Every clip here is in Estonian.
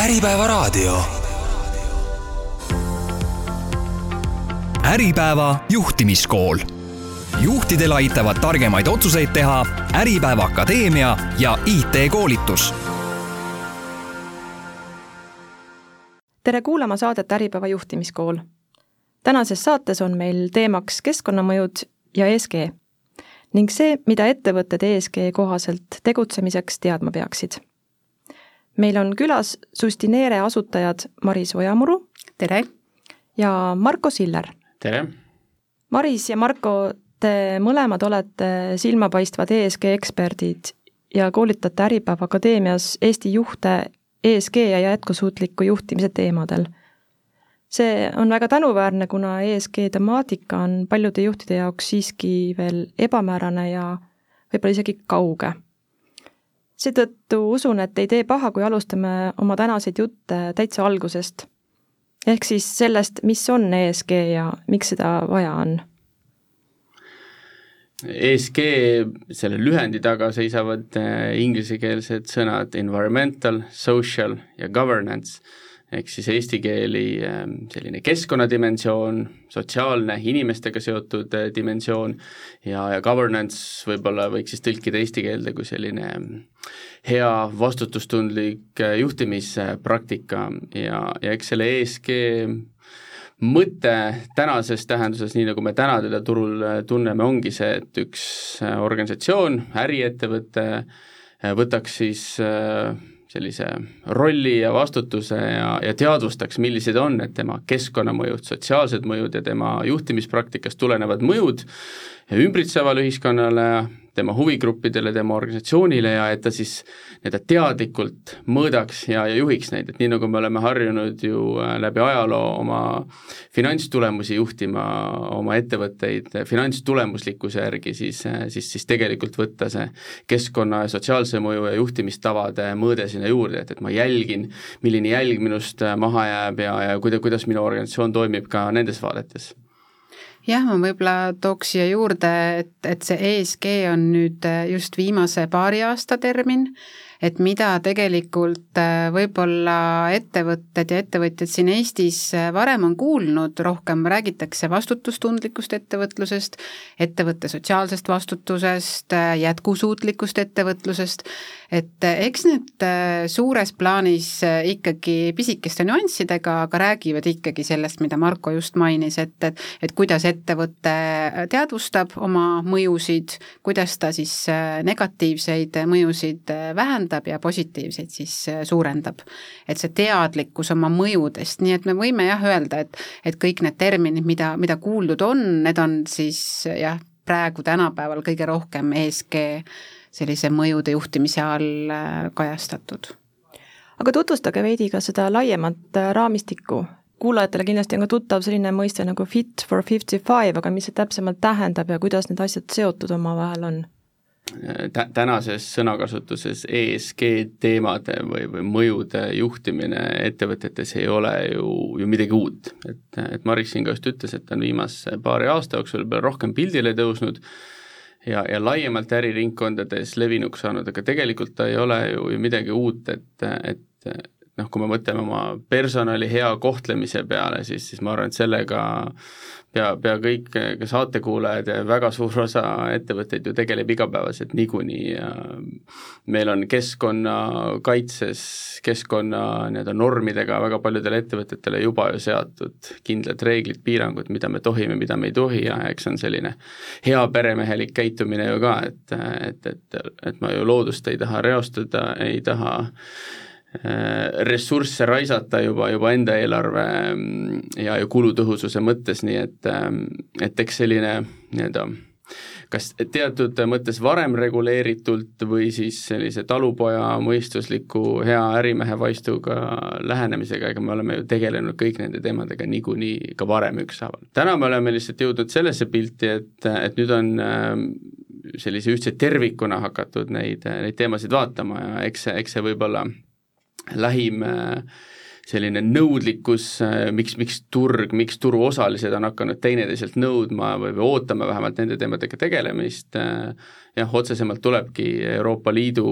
Äripäevaraadio. Äripäeva juhtimiskool. juhtidel aitavad targemaid otsuseid teha Äripäeva Akadeemia ja IT-koolitus. tere kuulama saadet Äripäeva juhtimiskool. tänases saates on meil teemaks keskkonnamõjud ja ESG ning see, mida ettevõtted ESG kohaselt tegutsemiseks teadma peaksid meil on külas Sustineere asutajad Maris Ojamuru. tere! ja Marko Siller. tere! Maris ja Marko, te mõlemad olete silmapaistvad ESG eksperdid ja koolitate Äripäeva Akadeemias Eesti juhte ESG ja jätkusuutliku juhtimise teemadel. see on väga tänuväärne, kuna ESG temaatika on paljude juhtide jaoks siiski veel ebamäärane ja võib-olla isegi kauge seetõttu usun, et ei tee paha, kui alustame oma tänaseid jutte täitsa algusest. ehk siis sellest, mis on ESG ja miks seda vaja on ESG, selle lühendi taga seisavad äh, inglisekeelsed sõnad environmental, social ja governance ehk siis eesti keeli ähm, selline keskkonnadimensioon, sotsiaalne, inimestega seotud äh, dimensioon ja, ja governance võib-olla võiks siis tõlkida eesti keelde kui selline ähm, hea vastutustundlik äh, juhtimispraktika. Ja, ja eks selle ESG mõte tänases tähenduses, nii nagu me täna teda turul äh, tunneme, ongi see, et üks organisatsioon, äriettevõte võtaks siis sellise rolli ja vastutuse ja, ja teadvustaks, millised on need tema keskkonnamõjud, sotsiaalsed mõjud ja tema juhtimispraktikast tulenevad mõjud ümbritsevale ühiskonnale, tema huvigruppidele, tema organisatsioonile ja et ta siis nii-öelda teadlikult mõõdaks ja, ja juhiks neid, et nii nagu me oleme harjunud ju äh, läbi ajaloo oma finantstulemusi juhtima, oma ettevõtteid finantstulemuslikkuse järgi, siis, äh, siis, siis tegelikult võtta see keskkonna ja sotsiaalse mõju ja juhtimistavade mõõde sinna juurde, et, et ma jälgin, milline jälg minust äh, maha jääb ja, ja kuida-, kuidas minu organisatsioon toimib ka nendes vaadetes jah, ma võib-olla tooks siia juurde, et, et see ESG on nüüd äh, just viimase paari aasta termin, et mida tegelikult äh, võib-olla ettevõtted ja ettevõtjad siin Eestis äh, varem on kuulnud, rohkem räägitakse vastutustundlikust ettevõtlusest, ettevõtte sotsiaalsest vastutusest, jätkusuutlikust ettevõtlusest, et eks need suures plaanis ikkagi pisikeste nüanssidega, aga räägivad ikkagi sellest, mida Marko just mainis, et, et et kuidas ettevõte teadvustab oma mõjusid, kuidas ta siis negatiivseid mõjusid äh, vähendab ja positiivseid siis suurendab. et see teadlikkus oma mõjudest, nii et me võime jah öelda, et, et kõik need terminid, mida, mida kuuldud on, need on siis jah, praegu tänapäeval kõige rohkem ESG sellise mõjude juhtimise all kajastatud aga tutvustage veidi ka seda laiemat raamistikku, kuulajatele kindlasti on ka tuttav selline mõiste nagu fit for fifty five, aga mis see täpsemalt tähendab ja kuidas need asjad seotud omavahel on? Tä-, tänases sõnakasutuses ESG teemade või, või mõjude juhtimine ettevõtetes ei ole ju, ju midagi uut. et, et Maris siin ka just ütles, et ta on viimase paari aasta jooksul rohkem pildile tõusnud ja, ja laiemalt äriringkondades levinuks saanud, aga tegelikult ta ei ole ju, midagi uut, et, et noh, kui me mõtleme oma personali hea kohtlemise peale, siis, siis ma arvan, et sellega pea, pea kõik ka saatekuulajad ja väga suur osa ettevõtteid ju tegeleb igapäevaselt niikuinii ja meil on keskkonnakaitses, keskkonna nii-öelda normidega väga paljudele ettevõtetele juba ju seatud kindlad reeglid, piirangud, mida me tohime, mida me ei tohi ja eks see on selline hea peremehelik käitumine ju ka, et, et, et, et ma ju loodust ei taha reostada, ei taha ressursse raisata juba, juba enda eelarve mm, ja, ja kulutõhususe mõttes, nii et, ähm, et eks selline nii-öelda kas teatud mõttes varem reguleeritult või siis sellise talupoja mõistusliku hea ärimehe vaistuga lähenemisega, ega me oleme ju tegelenud kõik nende teemadega niikuinii ka varem ükshaaval. täna me oleme lihtsalt jõudnud sellesse pilti, et, et nüüd on ähm, sellise ühtse tervikuna hakatud neid, neid teemasid vaatama ja eks see, eks see võib-olla lähim äh, selline nõudlikkus, äh, miks, miks turg, miks turuosalised on hakanud teineteiselt nõudma või, või ootama vähemalt nende teemadega tegelemist, äh, jah, otsesemalt tulebki Euroopa Liidu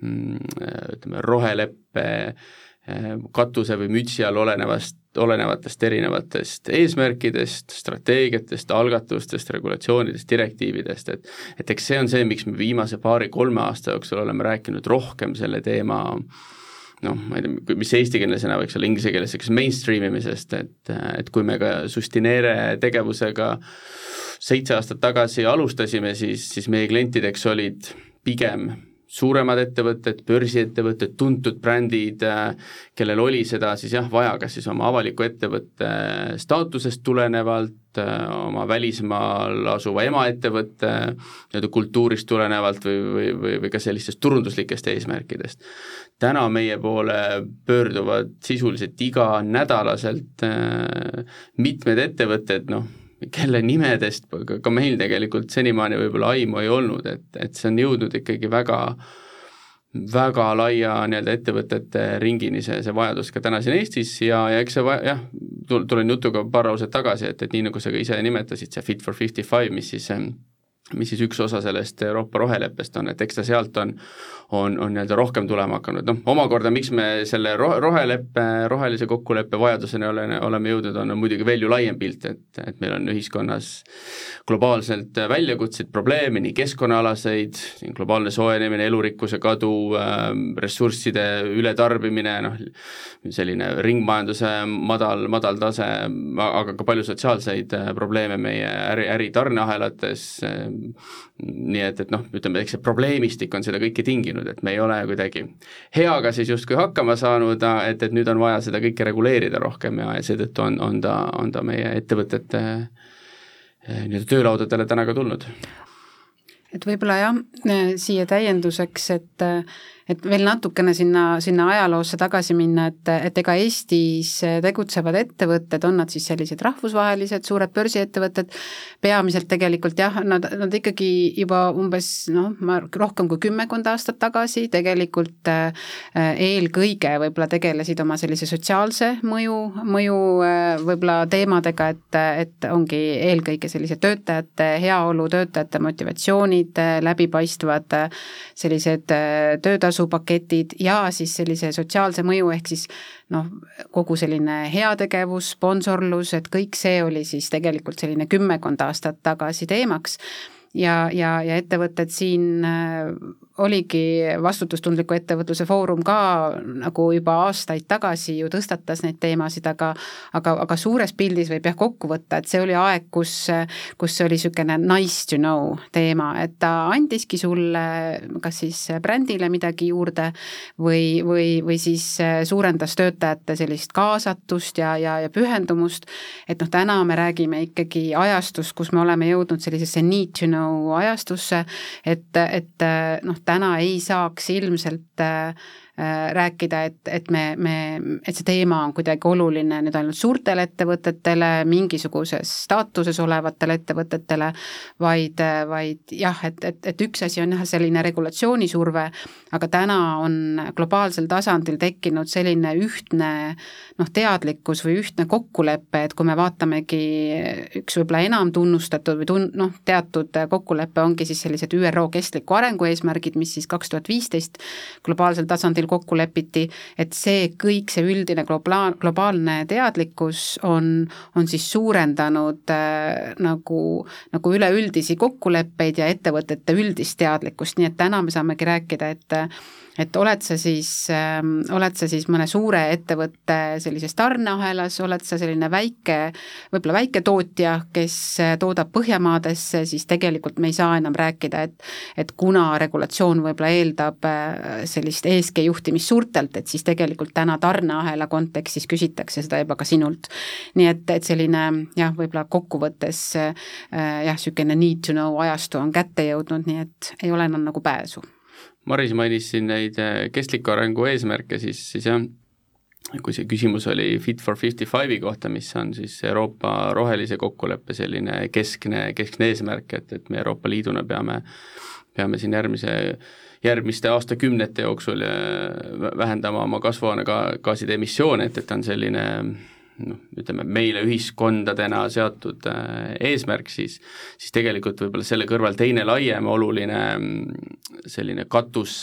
mm, ütleme, roheleppe katuse või mütsi all olenevast, olenevatest erinevatest eesmärkidest, strateegiatest, algatustest, regulatsioonidest, direktiividest, et et eks see on see, miks me viimase paari-kolme aasta jooksul oleme rääkinud rohkem selle teema noh, ma ei tea, mis eestikeelne sõna võiks olla, inglise keeles eks mainstream imisest, et, et kui me ka Sustinere tegevusega seitse aastat tagasi alustasime, siis, siis meie klientideks olid pigem suuremad ettevõtted, börsiettevõtted, tuntud brändid, äh, kellel oli seda siis jah, vaja kas siis oma avaliku ettevõtte staatusest tulenevalt, äh, oma välismaal asuva emaettevõtte nii-öelda kultuurist tulenevalt või, või, või, või ka sellistest turunduslikest eesmärkidest. täna meie poole pöörduvad sisuliselt iganädalaselt äh, mitmed ettevõtted, noh, kelle nimedest ka meil tegelikult senimaani võib-olla aimu ei olnud, et, et see on jõudnud ikkagi väga väga laia nii-öelda ettevõtete ringini see, see vajadus ka täna siin Eestis ja, ja eks see va-, jah, tulen jutuga paar lauset tagasi, et, et nii, nagu sa ka ise nimetasid, see Fit for fifty five, mis siis mis siis üks osa sellest Euroopa roheleppest on, et eks ta sealt on, on, on nii-öelda rohkem tulema hakanud, noh omakorda, miks me selle ro-, roheleppe, rohelise kokkuleppe vajaduseni oleme, oleme jõudnud, on muidugi veel ju laiem pilt, et, et meil on ühiskonnas globaalselt väljakutseid, probleeme, nii keskkonnaalaseid, globaalne soojenemine, elurikkuse kadu äh,, ressursside ületarbimine, noh, selline ringmajanduse madal, madal tase, aga ka palju sotsiaalseid äh, probleeme meie äri, äritarneahelates äh,, nii et, et noh, ütleme, eks see probleemistik on seda kõike tinginud, et me ei ole kuidagi heaga siis justkui hakkama saanud, et, et nüüd on vaja seda kõike reguleerida rohkem ja, ja seetõttu on, on ta, on ta meie ettevõtete eh, nii-öelda töölaudadele täna ka tulnud. et võib-olla jah, siia täienduseks, et et veel natukene sinna, sinna ajaloosse tagasi minna, et, et ega Eestis tegutsevad ettevõtted, on nad siis sellised rahvusvahelised suured börsiettevõtted, peamiselt tegelikult jah, nad, nad ikkagi juba umbes noh, ma rohkem kui kümmekond aastat tagasi tegelikult äh, eelkõige võib-olla tegelesid oma sellise sotsiaalse mõju, mõju äh, võib-olla teemadega, et, et ongi eelkõige sellise töötajate heaolu, töötajate motivatsioonid, läbipaistvad sellised töötasu tasupaketid ja siis sellise sotsiaalse mõju, ehk siis noh, kogu selline heategevus, sponsorlus, et kõik see oli siis tegelikult selline kümmekond aastat tagasi teemaks. Ja, ja, ja ettevõtted siin oligi vastutustundliku ettevõtluse foorum ka nagu juba aastaid tagasi ju tõstatas neid teemasid, aga aga, aga suures pildis võib jah kokku võtta, et see oli aeg, kus, kus see oli niisugune nice to know teema, et ta andiski sulle kas siis brändile midagi juurde või, või, või siis suurendas töötajate sellist kaasatust ja, ja, ja pühendumust, et noh, täna me räägime ikkagi ajastust, kus me oleme jõudnud sellisesse need to know ajastusse, et, et noh, täna ei saaks ilmselt äh, rääkida, et, et me, me, et see teema on kuidagi oluline nüüd ainult suurtele ettevõtetele, mingisuguses staatuses olevatele ettevõtetele, vaid, vaid jah, et, et, et üks asi on jah, selline regulatsioonisurve, aga täna on globaalsel tasandil tekkinud selline ühtne noh, teadlikkus või ühtne kokkulepe, et kui me vaatamegi üks võib-olla enam tunnustatud või tun-, noh, teatud kokkulepe ongi siis sellised ÜRO kestliku arengu eesmärgid, mis siis kaks tuhat viisteist globaalsel tasandil tasandil kokku lepiti, et see kõik, see üldine globaal, globaalne teadlikkus on, on siis suurendanud äh, nagu, nagu üleüldisi kokkuleppeid ja ettevõtete üldist teadlikkust, nii et täna me saamegi rääkida, et et oled sa siis äh,, oled sa siis mõne suure ettevõtte sellises tarneahelas, oled sa selline väike, võib-olla väiketootja, kes äh, toodab Põhjamaadesse, siis tegelikult me ei saa enam rääkida, et et kuna regulatsioon võib-olla eeldab äh, sellist ESG juhtimist suurtelt, et siis tegelikult täna tarneahela kontekstis küsitakse seda juba ka sinult. nii et, et selline jah, võib-olla kokkuvõttes äh, jah, niisugune need to know ajastu on kätte jõudnud, nii et ei ole enam nagu pääsu Maris mainis siin neid äh, kestliku arengu eesmärke, siis, siis jah, kui see küsimus oli Fit for fifty five'i kohta, mis on siis Euroopa rohelise kokkuleppe selline keskne, keskne eesmärk, et, et me Euroopa Liiduna peame, peame siin järgmise, järgmiste aastakümnete jooksul äh, vähendama oma kasvuhoonegaaside emissioone, et, et on selline noh, ütleme meile ühiskondadena seatud äh, eesmärk, siis siis tegelikult võib-olla selle kõrval teine laiem oluline selline katus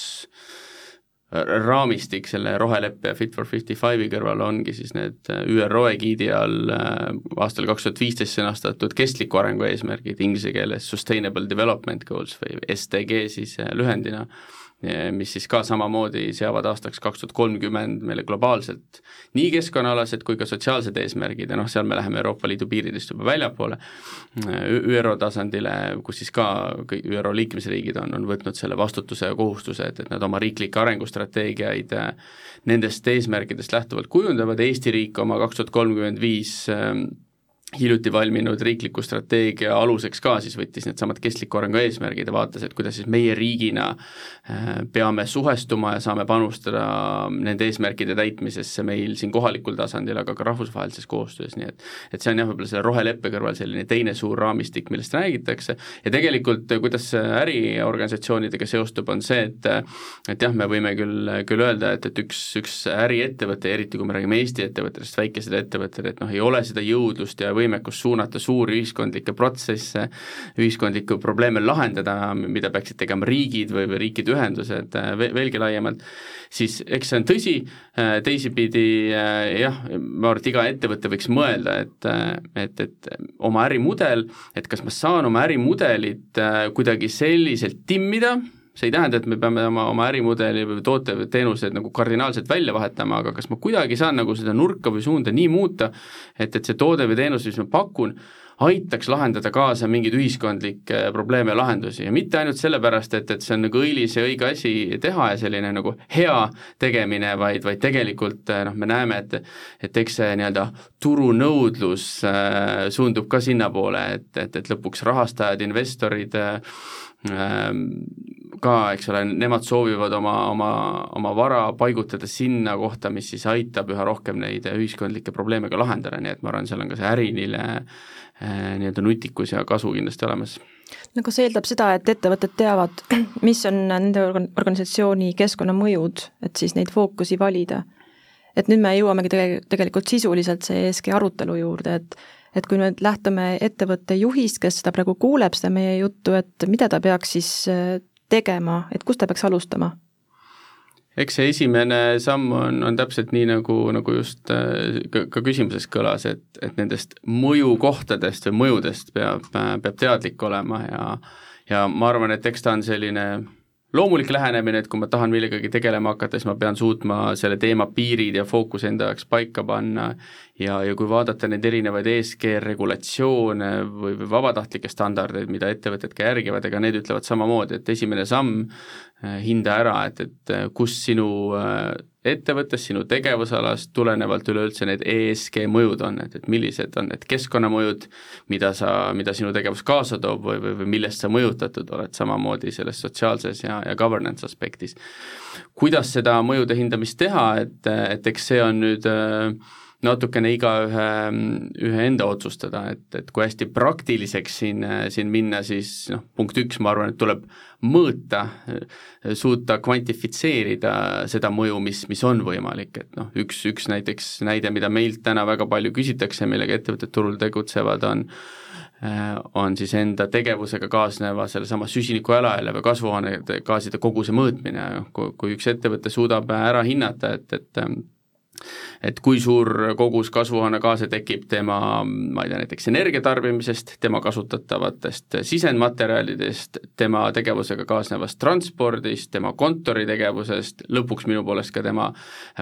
raamistik selle roheleppe Fit for 55 kõrval ongi siis need ÜRO egiidi all aastal kaks tuhat viisteist sõnastatud kestliku arengu eesmärgid, inglise keeles Sustainable Development Goals või SDG siis lühendina mis siis ka samamoodi seavad aastaks kaks tuhat kolmkümmend meile globaalselt nii keskkonnaalased kui ka sotsiaalsed eesmärgid. Ja noh, seal me läheme Euroopa Liidu piiridest juba väljapoole, ÜRO tasandile, kus siis ka kõik ÜRO liikmesriigid on, on võtnud selle vastutuse ja kohustuse, et, et nad oma riiklikke arengustrateegiaid nendest eesmärkidest lähtuvalt kujundavad, Eesti riik oma kaks tuhat kolmkümmend viis hiljuti valminud riikliku strateegia aluseks ka siis võttis needsamad kestliku arengu eesmärgid ja vaatas, et kuidas siis meie riigina äh, peame suhestuma ja saame panustada nende eesmärkide täitmisesse meil siin kohalikul tasandil, aga ka rahvusvahelises koostöös, nii et et see on jah, võib-olla selle roheleppe kõrval selline teine suur raamistik, millest räägitakse. Ja tegelikult kuidas äriorganisatsioonidega seostub, on see, et et jah, me võime küll, küll öelda, et, et üks, üks äriettevõte, eriti kui me räägime Eesti ettevõtetest, väikesed ettevõtted, et noh, ei ole seda jõudlust ja võimekus suunata suuri ühiskondlikke protsesse, ühiskondlikku probleeme lahendada, mida peaksid tegema riigid või, või riikide ühendused veelgi laiemalt, siis eks see on tõsi, teisipidi jah, ma arvan, et iga ettevõte võiks mõelda, et, et, et oma ärimudel, et kas ma saan oma ärimudelit kuidagi selliselt timmida, see ei tähenda, et me peame oma, oma ärimudeli või toote või teenused nagu kardinaalselt välja vahetama, aga kas ma kuidagi saan nagu seda nurka või suunda nii muuta, et, et see toode või teenus, mis ma pakun, aitaks lahendada kaasa mingeid ühiskondlikke probleeme ja lahendusi. Ja mitte ainult sellepärast, et, et see on nagu õilis ja õige asi teha ja selline nagu hea tegemine, vaid, vaid tegelikult noh, me näeme, et et eks see nii-öelda turunõudlus äh, suundub ka sinnapoole, et, et, et lõpuks rahastajad, investorid äh, ka, eks ole, nemad soovivad oma, oma, oma vara paigutada sinna kohta, mis siis aitab üha rohkem neid ühiskondlikke probleeme ka lahendada, nii et ma arvan, seal on ka see äriline nii-öelda nutikus ja kasu kindlasti olemas. no kas see eeldab seda, et ettevõtted teavad, mis on nende organ-, organisatsiooni keskkonnamõjud, et siis neid fookusi valida? et nüüd me jõuamegi tege-, tegelikult sisuliselt see ESG arutelu juurde, et et kui nüüd lähtume ettevõtte juhist, kes seda praegu kuuleb, seda meie juttu, et mida ta peaks siis eh, tegema, et kust ta peaks alustama? Eks see esimene samm on, on täpselt nii, nagu, nagu just äh, ka, ka küsimuses kõlas, et, et nendest mõjukohtadest või mõjudest peab, peab teadlik olema ja ja ma arvan, et eks ta on selline loomulik lähenemine, et kui ma tahan millegagi tegelema hakata, siis ma pean suutma selle teema piirid ja fookuse enda jaoks paika panna. Ja, ja kui vaadata neid erinevaid ESG regulatsioone või, või vabatahtlikke standardeid, mida ettevõtted ka järgivad, ega need ütlevad samamoodi, et esimene samm äh, hinda ära, et, et äh, kus sinu äh, ettevõttes, sinu tegevusalas tulenevalt üleüldse need ESG mõjud on, et, et millised on need keskkonnamõjud, mida sa, mida sinu tegevus kaasa toob või, või, või millest sa mõjutatud oled, samamoodi selles sotsiaalses ja, ja governance aspektis. kuidas seda mõjude hindamist teha, et, et eks see on nüüd äh, natukene igaühe, ühe enda otsustada, et, et kui hästi praktiliseks siin, siin minna, siis noh, punkt üks, ma arvan, et tuleb mõõta, suuta kvantifitseerida seda mõju, mis, mis on võimalik, et noh, üks, üks näiteks näide, mida meilt täna väga palju küsitakse, millega ettevõtted turul tegutsevad, on on siis enda tegevusega kaasneva sellesama süsiniku jalajälje või kasvuhoonegaaside koguse mõõtmine, kui, kui üks ettevõte suudab ära hinnata, et, et et kui suur kogus kasvuhoonegaase tekib tema, ma ei tea, näiteks energiatarbimisest, tema kasutatavatest sisendmaterjalidest, tema tegevusega kaasnevast transpordist, tema kontoritegevusest, lõpuks minu poolest ka tema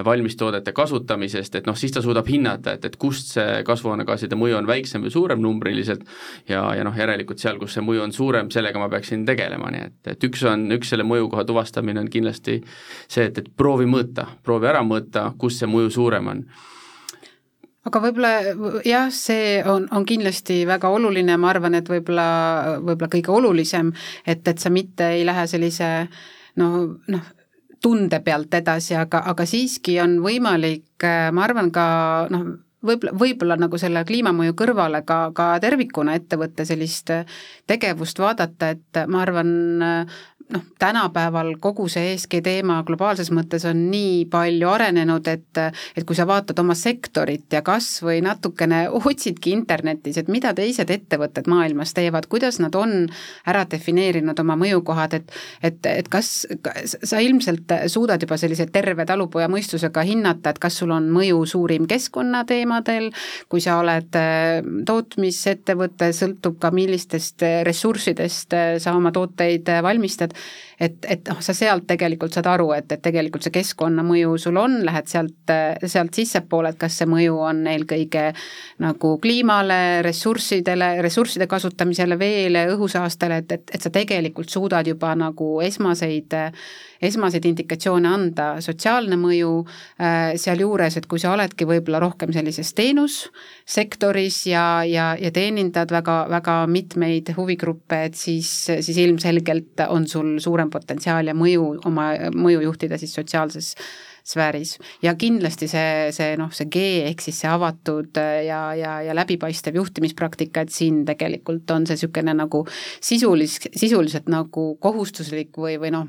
valmistoodete kasutamisest, et noh, siis ta suudab hinnata, et, et kust see kasvuhoonegaaside mõju on väiksem või suurem numbriliselt ja, ja noh, järelikult seal, kus see mõju on suurem, sellega ma peaksin tegelema, nii et, et üks on, üks selle mõjukoha tuvastamine on kindlasti see, et, et proovi mõõta, proovi ära mõõta, kus see mõju suurem on. Aga võib-olla jah, see on, on kindlasti väga oluline, ma arvan, et võib-olla, võib-olla kõige olulisem, et, et sa mitte ei lähe sellise noh, noh, tunde pealt edasi, aga, aga siiski on võimalik, ma arvan, ka noh, võib-olla, võib-olla nagu selle kliimamõju kõrvale ka, ka tervikuna ettevõtte sellist tegevust vaadata, et ma arvan, noh, tänapäeval kogu see ESG teema globaalses mõttes on nii palju arenenud, et et kui sa vaatad oma sektorit ja kas või natukene otsidki internetis, et mida teised ettevõtted maailmas teevad, kuidas nad on ära defineerinud oma mõjukohad, et et, et kas, sa ilmselt suudad juba sellise terve talupoja mõistusega hinnata, et kas sul on mõju suurim keskkonnateemadel, kui sa oled äh, tootmisettevõte, sõltub ka millistest ressurssidest äh, sa oma tooteid äh, valmistad, et, et noh, sa sealt tegelikult saad aru, et, et tegelikult see keskkonnamõju sul on, lähed sealt, sealt sissepoole, et kas see mõju on eelkõige nagu kliimale, ressurssidele, ressursside kasutamisele, veele, õhusaastele, et, et, et sa tegelikult suudad juba nagu esmaseid esmaseid indikatsioone anda, sotsiaalne mõju sealjuures, et kui sa oledki võib-olla rohkem sellises teenussektoris ja, ja, ja teenindad väga, väga mitmeid huvigruppe, et siis, siis ilmselgelt on sul suurem suurem potentsiaal ja mõju, oma mõju juhtida siis sotsiaalses sfääris ja kindlasti see, see noh, see G ehk siis see avatud ja, ja, ja läbipaistev juhtimispraktika, et siin tegelikult on see niisugune nagu sisulis-, sisuliselt nagu kohustuslik või, või noh,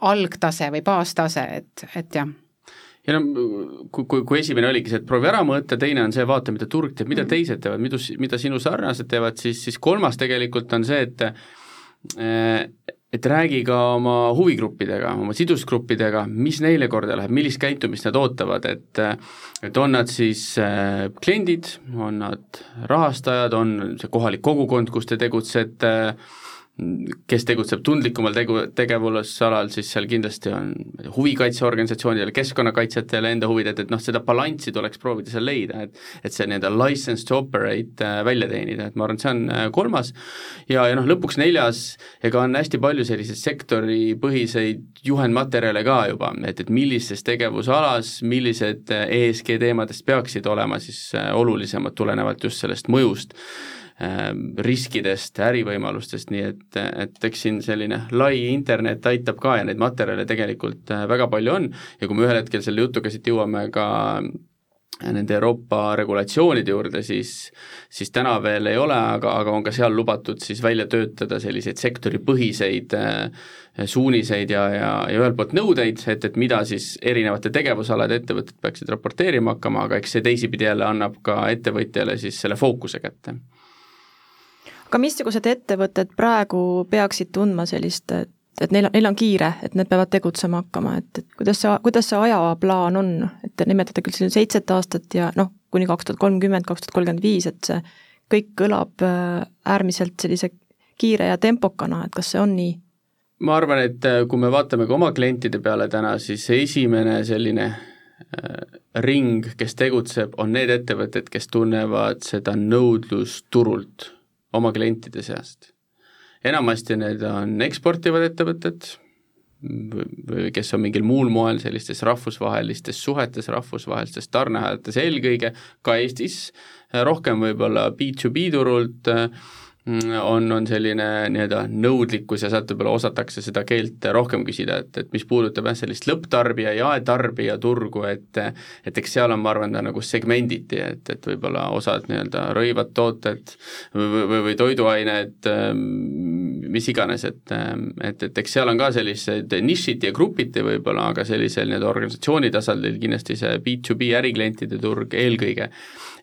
algtase või baastase, et, et jah ja no kui, kui, kui esimene oligi see, et proovi ära mõõta, teine on see, vaata, mida turg teeb, mida mm. teised teevad, mida, mida sinu sarnased teevad, siis, siis kolmas tegelikult on see, et et räägi ka oma huvigruppidega, oma sidusgruppidega, mis neile korda läheb, millist käitumist nad ootavad, et et on nad siis äh, kliendid, on nad rahastajad, on see kohalik kogukond, kus te tegutsete kes tegutseb tundlikumal tegu, tegevusalal, siis seal kindlasti on huvikaitseorganisatsioonidel, keskkonnakaitsjatel enda huvid, et, et noh, seda balanssi tuleks proovida seal leida, et et see nii-öelda license to operate äh, välja teenida, et ma arvan, et see on äh, kolmas. Ja, ja noh, lõpuks neljas, ega on hästi palju selliseid sektoripõhiseid juhendmaterjale ka juba, et, et millises tegevusalas, millised äh, ESG teemadest peaksid olema siis olulisemad tulenevalt just sellest mõjust riskidest, ärivõimalustest, nii et, et eks siin selline lai internet aitab ka ja neid materjale tegelikult äh, väga palju on. Ja kui me ühel hetkel selle jutuga siit jõuame ka nende Euroopa regulatsioonide juurde, siis, siis täna veel ei ole, aga, aga on ka seal lubatud siis välja töötada selliseid sektoripõhiseid äh, suuniseid ja, ja, ja ühelt poolt nõudeid, et, et mida siis erinevate tegevusalade ettevõtted peaksid raporteerima hakkama, aga eks see teisipidi jälle annab ka ettevõtjale siis selle fookuse kätte aga missugused ettevõtted praegu peaksid tundma sellist, et, et neil, neil on kiire, et need peavad tegutsema hakkama, et, et kuidas see, kuidas see ajaplaan on, et te nimetate küll siin seitset aastat ja noh, kuni kaks tuhat kolmkümmend, kaks tuhat kolmkümmend viis, et see kõik kõlab äh, äärmiselt sellise kiire ja tempokana, et kas see on nii? ma arvan, et äh, kui me vaatame ka oma klientide peale täna, siis esimene selline äh, ring, kes tegutseb, on need ettevõtted, kes tunnevad seda nõudlust turult oma klientide seast. enamasti need on eksportivad ettevõtted või kes on mingil muul moel sellistes rahvusvahelistes suhetes, rahvusvahelistes tarneahedates eelkõige, ka Eestis, rohkem võib-olla B2B turult äh,, on, on selline nii-öelda nõudlikkus ja sealt võib-olla osatakse seda keelt rohkem küsida, et, et mis puudutab jah, sellist lõpptarbija, jaetarbija turgu, et et eks seal on, ma arvan, ta nagu segmenditi, et, et võib-olla osad nii-öelda rõivad tooted või, või, või toiduained, mis iganes, et et, et eks seal on ka sellised nišiti ja grupiti võib-olla, aga sellisel nii-öelda organisatsiooni tasandil kindlasti see B2B äriklientide turg eelkõige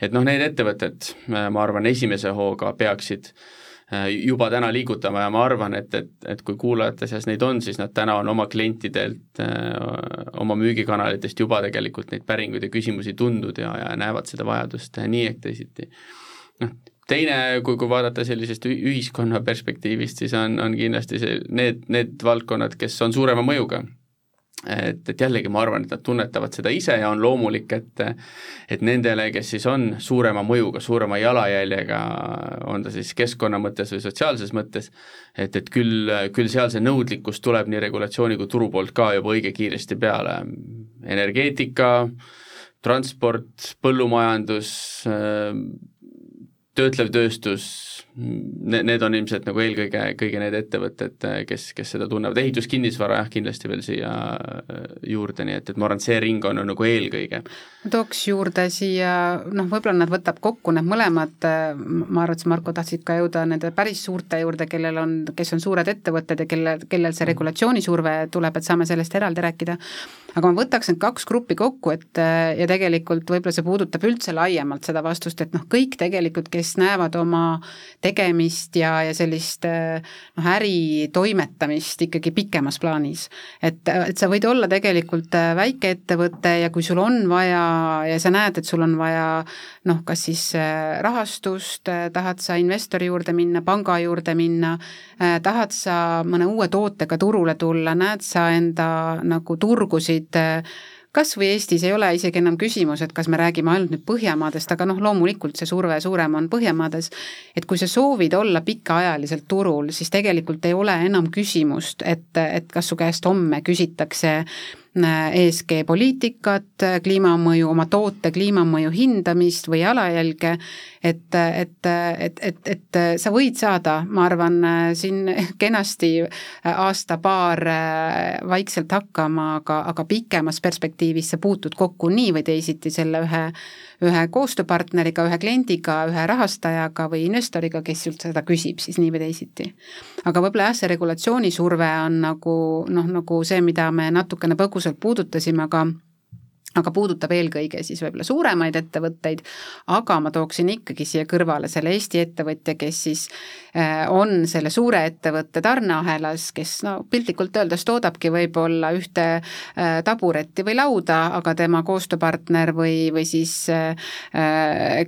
et noh, need ettevõtted, ma arvan, esimese hooga peaksid äh, juba täna liigutama ja ma arvan, et, et, et kui kuulajate seas neid on, siis nad täna on oma klientidelt, äh, oma müügikanalitest juba tegelikult neid päringuid ja küsimusi tundnud ja, ja näevad seda vajadust nii ehk teisiti. noh, teine, kui, kui vaadata sellisest ühiskonna perspektiivist, siis on, on kindlasti see, need, need valdkonnad, kes on suurema mõjuga et, et jällegi ma arvan, et nad tunnetavad seda ise ja on loomulik, et et nendele, kes siis on suurema mõjuga, suurema jalajäljega, on ta siis keskkonna mõttes või sotsiaalses mõttes, et, et küll, küll seal see nõudlikkus tuleb nii regulatsiooni kui turu poolt ka juba õige kiiresti peale, energeetika, transport, põllumajandus, töötlev tööstus, need, need on ilmselt nagu eelkõige, kõige need ettevõtted, kes, kes seda tunnevad, ehituskinnisvara jah, kindlasti veel siia äh, juurde, nii et, et ma arvan, et see ring on nagu eelkõige. tooks juurde siia, noh, võib-olla nad võtab kokku need mõlemad, äh, ma arvan, et sa, Marko, tahtsid ka jõuda nende päris suurte juurde, kellel on, kes on suured ettevõtted ja kelle, kellel see regulatsioonisurve tuleb, et saame sellest eraldi rääkida, aga ma võtaks need kaks gruppi kokku, et äh, ja tegelikult võib-olla see puudutab üldse laiemalt seda vastust, et noh, kõik tegelikult, kes näevad oma tegemist ja, ja sellist noh, äri toimetamist ikkagi pikemas plaanis. et, et sa võid olla tegelikult väikeettevõte ja kui sul on vaja ja sa näed, et sul on vaja noh, kas siis äh, rahastust, tahad sa investori juurde minna, panga juurde minna, tahad sa mõne uue tootega turule tulla, näed sa enda nagu turgusid kas või Eestis ei ole isegi enam küsimus, et kas me räägime ainult nüüd Põhjamaadest, aga noh, loomulikult see surve suurem on Põhjamaades, et kui sa soovid olla pikaajaliselt turul, siis tegelikult ei ole enam küsimust, et, et kas su käest homme küsitakse ESG poliitikat, kliimamõju, oma toote kliimamõju hindamist või jalajälge, et, et, et, et, et sa võid saada, ma arvan, siin kenasti aasta-paar vaikselt hakkama, aga, aga pikemas perspektiivis sa puutud kokku nii või teisiti selle ühe ühe koostööpartneriga, ühe kliendiga, ühe rahastajaga või investoriga, kes sult seda küsib siis nii või teisiti. aga võib-olla jah, see regulatsioonisurve on nagu noh, nagu see, mida me natukene põgusalt puudutasime, aga aga puudutab eelkõige siis võib-olla suuremaid ettevõtteid, aga ma tooksin ikkagi siia kõrvale selle Eesti ettevõtja, kes siis äh, on selle suure ettevõtte tarneahelas, kes no piltlikult öeldes toodabki võib-olla ühte äh, taburetti või lauda, aga tema koostööpartner või, või siis äh,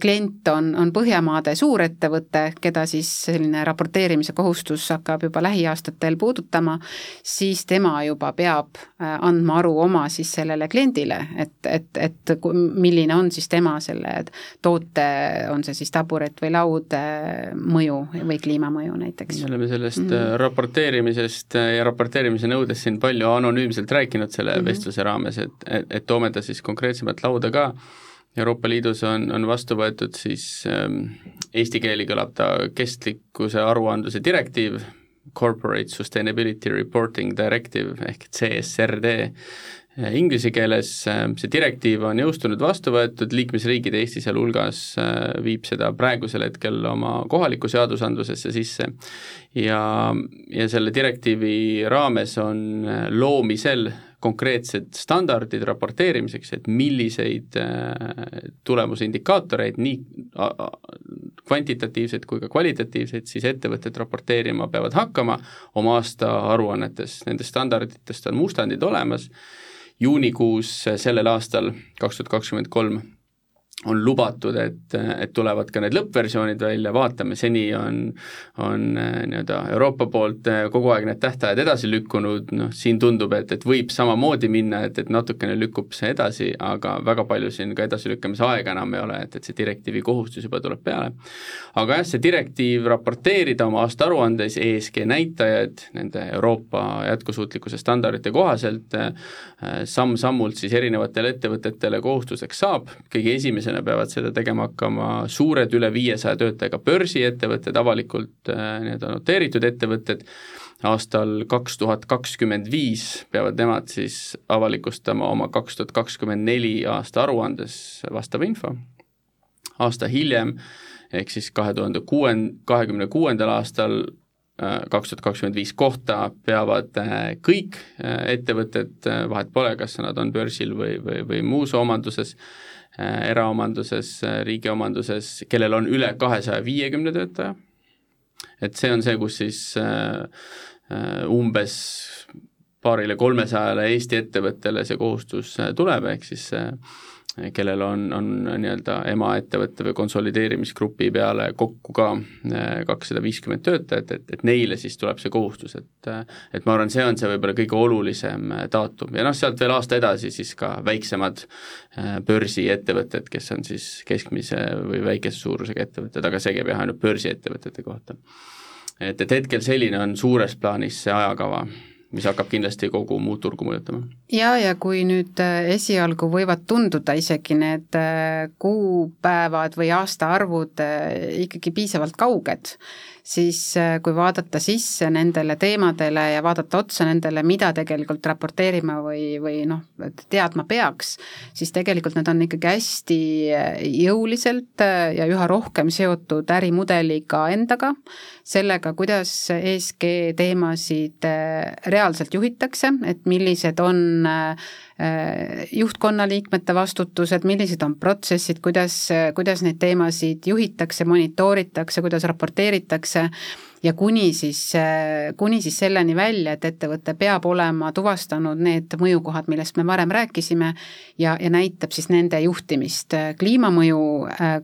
klient on, on Põhjamaade suurettevõte, keda siis selline raporteerimise kohustus hakkab juba lähiaastatel puudutama, siis tema juba peab andma aru oma siis sellele kliendile, et et, et, milline on siis tema selle toote, on see siis taburet või laud, mõju või kliimamõju näiteks. me oleme sellest mm -hmm. raporteerimisest ja raporteerimise nõudest siin palju anonüümselt rääkinud selle mm -hmm. vestluse raames, et, et, et toome ta siis konkreetsemalt lauda ka Euroopa Liidus on, on vastu võetud siis ähm, eesti keeli kõlab ta kestlikkuse aruandluse direktiiv, Corporate Sustainability Reporting Directive ehk CSRD, Inglise keeles äh, see direktiiv on jõustunud, vastu võetud, liikmesriigid, Eesti sealhulgas, äh, viib seda praegusel hetkel oma kohalikku seadusandlusesse sisse. Ja, ja selle direktiivi raames on äh, loomisel konkreetsed standardid raporteerimiseks, et milliseid tulemusindikaatoreid, nii kvantitatiivseid kui ka kvalitatiivseid, siis ettevõtted raporteerima peavad hakkama oma aastaaruannetes, nendest standarditest on mustandid olemas juunikuus sellel aastal, kaks tuhat kakskümmend kolm, on lubatud, et, et tulevad ka need lõppversioonid välja, vaatame, seni on, on äh, nii-öelda Euroopa poolt äh, kogu aeg need tähtajad edasi lükkunud, noh, siin tundub, et, et võib samamoodi minna, et, et natukene lükkub see edasi, aga väga palju siin ka edasilükkamise aega enam ei ole, et, et see direktiivi kohustus juba tuleb peale. aga jah, see direktiiv raporteerida oma aastaaruandes ESG näitajad nende Euroopa jätkusuutlikkuse standardite kohaselt äh, samm-sammult siis erinevatele ettevõtetele kohustuseks saab, kõige esimesena esimesena peavad seda tegema hakkama suured üle viiesaja töötajaga börsiettevõtted, avalikult äh, nii-öelda noteeritud ettevõtted, aastal kaks tuhat kakskümmend viis peavad nemad siis avalikustama oma kaks tuhat kakskümmend neli aasta aruandes vastava info, aasta hiljem, ehk siis kahe tuhande kuuen-, kahekümne kuuendal aastal äh, kaks tuhat kakskümmend viis kohta peavad äh, kõik ettevõtted, vahet pole, kas nad on börsil või, või, või muus omanduses, eraomanduses, äh, riigi omanduses, kellel on üle kahesaja viiekümne töötaja, et see on see, kus siis äh, umbes paarile kolmesajale Eesti ettevõttele see kohustus tuleb, ehk siis kellel on, on nii-öelda emaettevõtte või konsolideerimisgrupi peale kokku ka äh, kakssada viiskümmend töötajat, et, et neile siis tuleb see kohustus, et et ma arvan, see on see võib-olla kõige olulisem äh, daatum ja noh, sealt veel aasta edasi siis ka väiksemad äh, börsiettevõtted, kes on siis keskmise või väikese suurusega ettevõtted, aga see käib jah ainult börsiettevõtete kohta. et, et hetkel selline on suures plaanis see ajakava mis hakkab kindlasti kogu muud turgu mõjutama. ja, ja kui nüüd äh, esialgu võivad tunduda isegi need äh, kuupäevad või aastaarvud äh, ikkagi piisavalt kauged, siis kui vaadata sisse nendele teemadele ja vaadata otsa nendele, mida tegelikult raporteerima või, või noh, teadma peaks, siis tegelikult need on ikkagi hästi jõuliselt ja üha rohkem seotud ärimudeliga endaga, sellega, kuidas ESG teemasid reaalselt juhitakse, et millised on äh, juhtkonna liikmete vastutused, millised on protsessid, kuidas, kuidas neid teemasid juhitakse, monitooritakse, kuidas raporteeritakse ja kuni siis, kuni siis selleni välja, et ettevõte peab olema tuvastanud need mõjukohad, millest me varem rääkisime, ja, ja näitab siis nende juhtimist. kliimamõju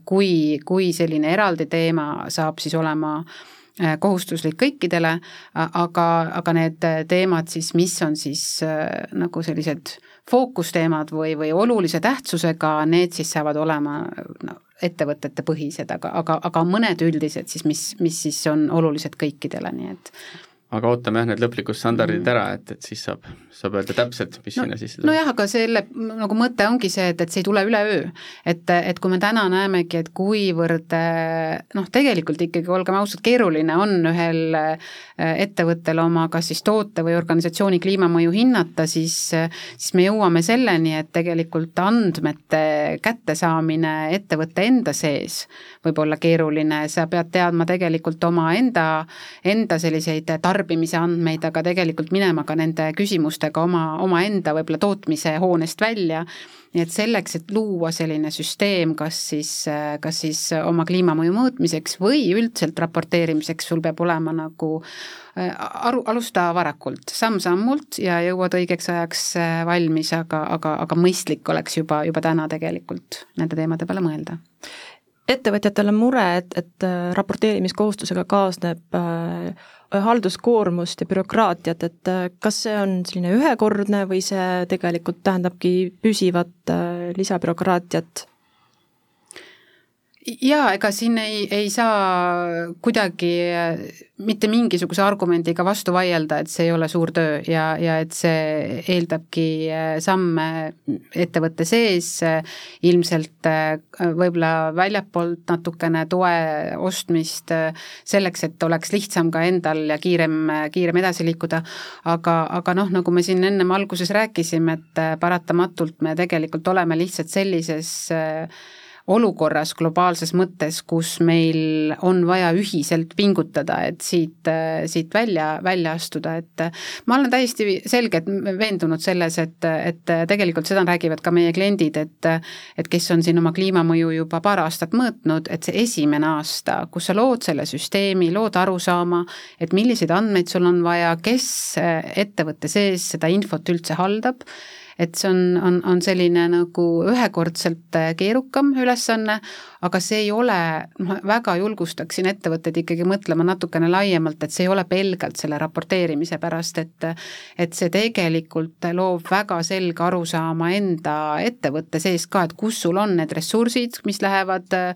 kui, kui selline eraldi teema saab siis olema äh, Äh, kohustuslik kõikidele, aga, aga need teemad siis, mis on siis äh, nagu sellised fookusteemad või, või olulise tähtsusega, need siis saavad olema no, ettevõtete põhised, aga, aga, aga mõned üldised siis, mis, mis siis on olulised kõikidele, nii et aga ootame jah, need lõplikud standardid mm. ära, et, et siis saab, saab öelda täpselt, mis no, sinna sisse tuleb. nojah, aga selle nagu mõte ongi see, et, et see ei tule üleöö. et, et kui me täna näemegi, et kuivõrd noh, tegelikult ikkagi, olgem ausad, keeruline on ühel äh, ettevõttel oma kas siis toote või organisatsiooni kliimamõju hinnata, siis, siis me jõuame selleni, et tegelikult andmete kättesaamine ettevõtte enda sees võib olla keeruline, sa pead teadma tegelikult omaenda, enda selliseid tarbimise andmeid, aga tegelikult minema ka nende küsimustega oma, omaenda võib-olla tootmise hoonest välja, nii et selleks, et luua selline süsteem, kas siis, kas siis oma kliimamõju mõõtmiseks või üldselt raporteerimiseks, sul peab olema nagu äh, aru, alusta varakult, samm-sammult ja jõuad õigeks ajaks äh, valmis, aga, aga, aga mõistlik oleks juba, juba täna tegelikult nende teemade peale mõelda ettevõtjatel on mure, et, et äh, raporteerimiskohustusega kaasneb äh, halduskoormust ja bürokraatiat, et äh, kas see on selline ühekordne või see tegelikult tähendabki püsivat äh, lisabürokraatiat? Jaa, ega siin ei, ei saa kuidagi äh, mitte mingisuguse argumendiga vastu vaielda, et see ei ole suur töö ja, ja et see eeldabki samme ettevõtte sees, ilmselt võib-olla väljapoolt natukene toe ostmist selleks, et oleks lihtsam ka endal ja kiirem, kiirem edasi liikuda, aga, aga noh, nagu me siin ennem alguses rääkisime, et paratamatult me tegelikult oleme lihtsalt sellises äh, olukorras globaalses mõttes, kus meil on vaja ühiselt pingutada, et siit, siit välja, välja astuda, et ma olen täiesti selgelt veendunud selles, et, et tegelikult seda räägivad ka meie kliendid, et et kes on siin oma kliimamõju juba paar aastat mõõtnud, et see esimene aasta, kus sa lood selle süsteemi, lood arusaama, et milliseid andmeid sul on vaja, kes ettevõtte sees seda infot üldse haldab, et see on, on, on selline nagu ühekordselt äh, keerukam ülesanne, aga see ei ole, ma väga julgustaksin ettevõtteid ikkagi mõtlema natukene laiemalt, et see ei ole pelgalt selle raporteerimise pärast, et et see tegelikult loob väga selge arusaama enda ettevõtte sees ka, et kus sul on need ressursid, mis lähevad äh,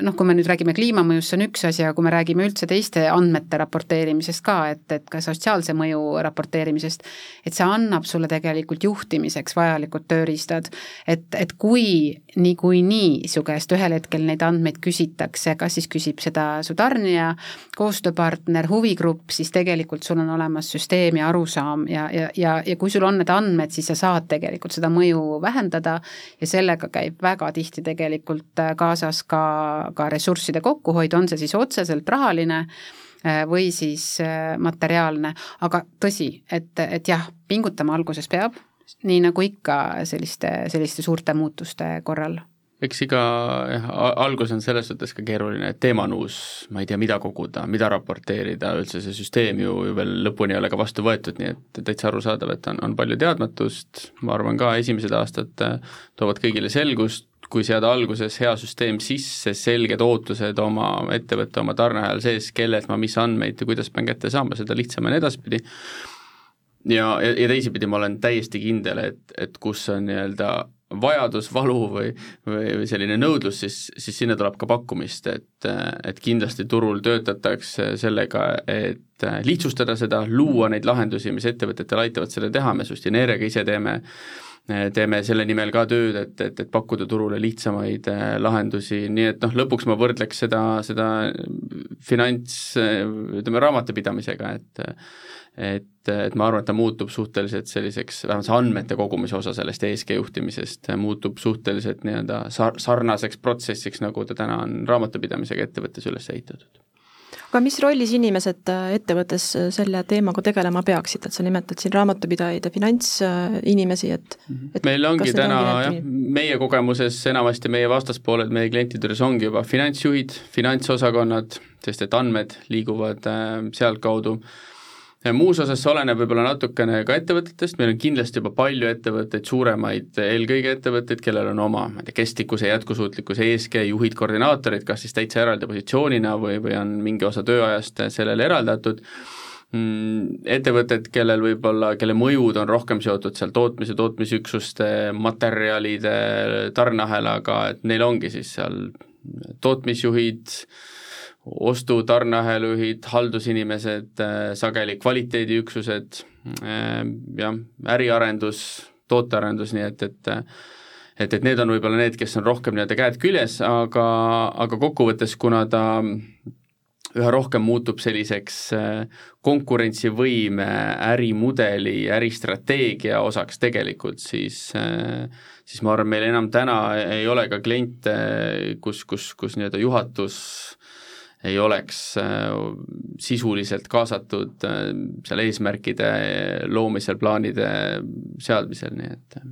noh, kui me nüüd räägime kliimamõjust, see on üks asi, aga kui me räägime üldse teiste andmete raporteerimisest ka, et, et ka sotsiaalse mõju raporteerimisest, et see annab sulle tegelikult juhtimiseks vajalikud tööriistad, et, et kui niikuinii su käest ühel hetkel neid andmeid küsitakse, kas siis küsib seda su tarnija, koostööpartner, huvigrupp, siis tegelikult sul on olemas süsteem ja arusaam ja, ja, ja, ja kui sul on need andmed, siis sa saad tegelikult seda mõju vähendada ja sellega käib väga tihti tegelikult kaasas ka, ka ressursside kokkuhoid, on see siis otseselt rahaline või siis materiaalne, aga tõsi, et, et jah, pingutama alguses peab, nii nagu ikka selliste, selliste suurte muutuste korral eks iga algus on selles suhtes ka keeruline, et teema on uus, ma ei tea, mida koguda, mida raporteerida, üldse see süsteem ju, ju veel lõpuni ei ole ka vastu võetud, nii et täitsa arusaadav, et on, on palju teadmatust, ma arvan ka esimesed aastad äh, toovad kõigile selgust, kui seada alguses hea süsteem sisse, selged ootused oma ettevõtte, oma tarneahel sees, kellelt ma mis andmeid ja kuidas pean kätte saama, seda lihtsam on edaspidi. Ja, ja teisipidi ma olen täiesti kindel, et, et kus on nii-öelda vajadus, valu või, või, selline nõudlus, siis, siis sinna tuleb ka pakkumist, et, et kindlasti turul töötatakse sellega, et lihtsustada seda, luua neid lahendusi, mis ettevõtetel aitavad seda teha, me Sustineeriaga ise teeme teeme selle nimel ka tööd, et, et, et pakkuda turule lihtsamaid äh, lahendusi, nii et noh, lõpuks ma võrdleks seda, seda finants, ütleme, raamatupidamisega, et et, et ma arvan, et ta muutub suhteliselt selliseks, vähemalt see andmete kogumise osa sellest ESG juhtimisest muutub suhteliselt nii-öelda sar-, sarnaseks protsessiks, nagu ta täna on raamatupidamisega ettevõttes üles ehitatud. Aga mis rollis inimesed äh, ettevõttes äh, selle teemaga tegelema peaksid, et sa nimetad siin raamatupidajaid ja finantsinimesi, et, mhm. et meil ongi täna jah, meie kogemuses enamasti meie vastaspooled meie klientide juures ongi juba finantsjuhid, finantsosakonnad, sest et andmed liiguvad äh, sealtkaudu. äh, muus osas see oleneb võib-olla natukene ka ettevõtetest, meil on kindlasti juba palju ettevõtteid, suuremaid eelkõige ettevõtteid, kellel on oma, ma ei tea, kestlikkuse, jätkusuutlikkuse ESG juhid, koordinaatorid, kas siis täitsa eraldi positsioonina või, või on mingi osa tööajast sellele eraldatud, mm, ettevõtted, kellel võib-olla, kelle mõjud on rohkem seotud seal tootmise, tootmisüksuste, materjalide, tarneahelaga, et neil ongi siis seal tootmisjuhid, ostu, tarneahelujuhid, haldusinimesed, äh, sageli kvaliteediüksused, äh, jah, äriarendus, tootearendus, nii et, et et, et need on võib-olla need, kes on rohkem nii-öelda käed küljes, aga, aga kokkuvõttes, kuna ta üha rohkem muutub selliseks äh, konkurentsivõime, ärimudeli, äristrateegia osaks tegelikult, siis siis ma arvan, meil enam täna ei ole ka kliente, kus, kus, kus nii-öelda juhatus ei oleks äh, sisuliselt kaasatud äh, seal eesmärkide loomisel, plaanide seadmisel, nii et äh.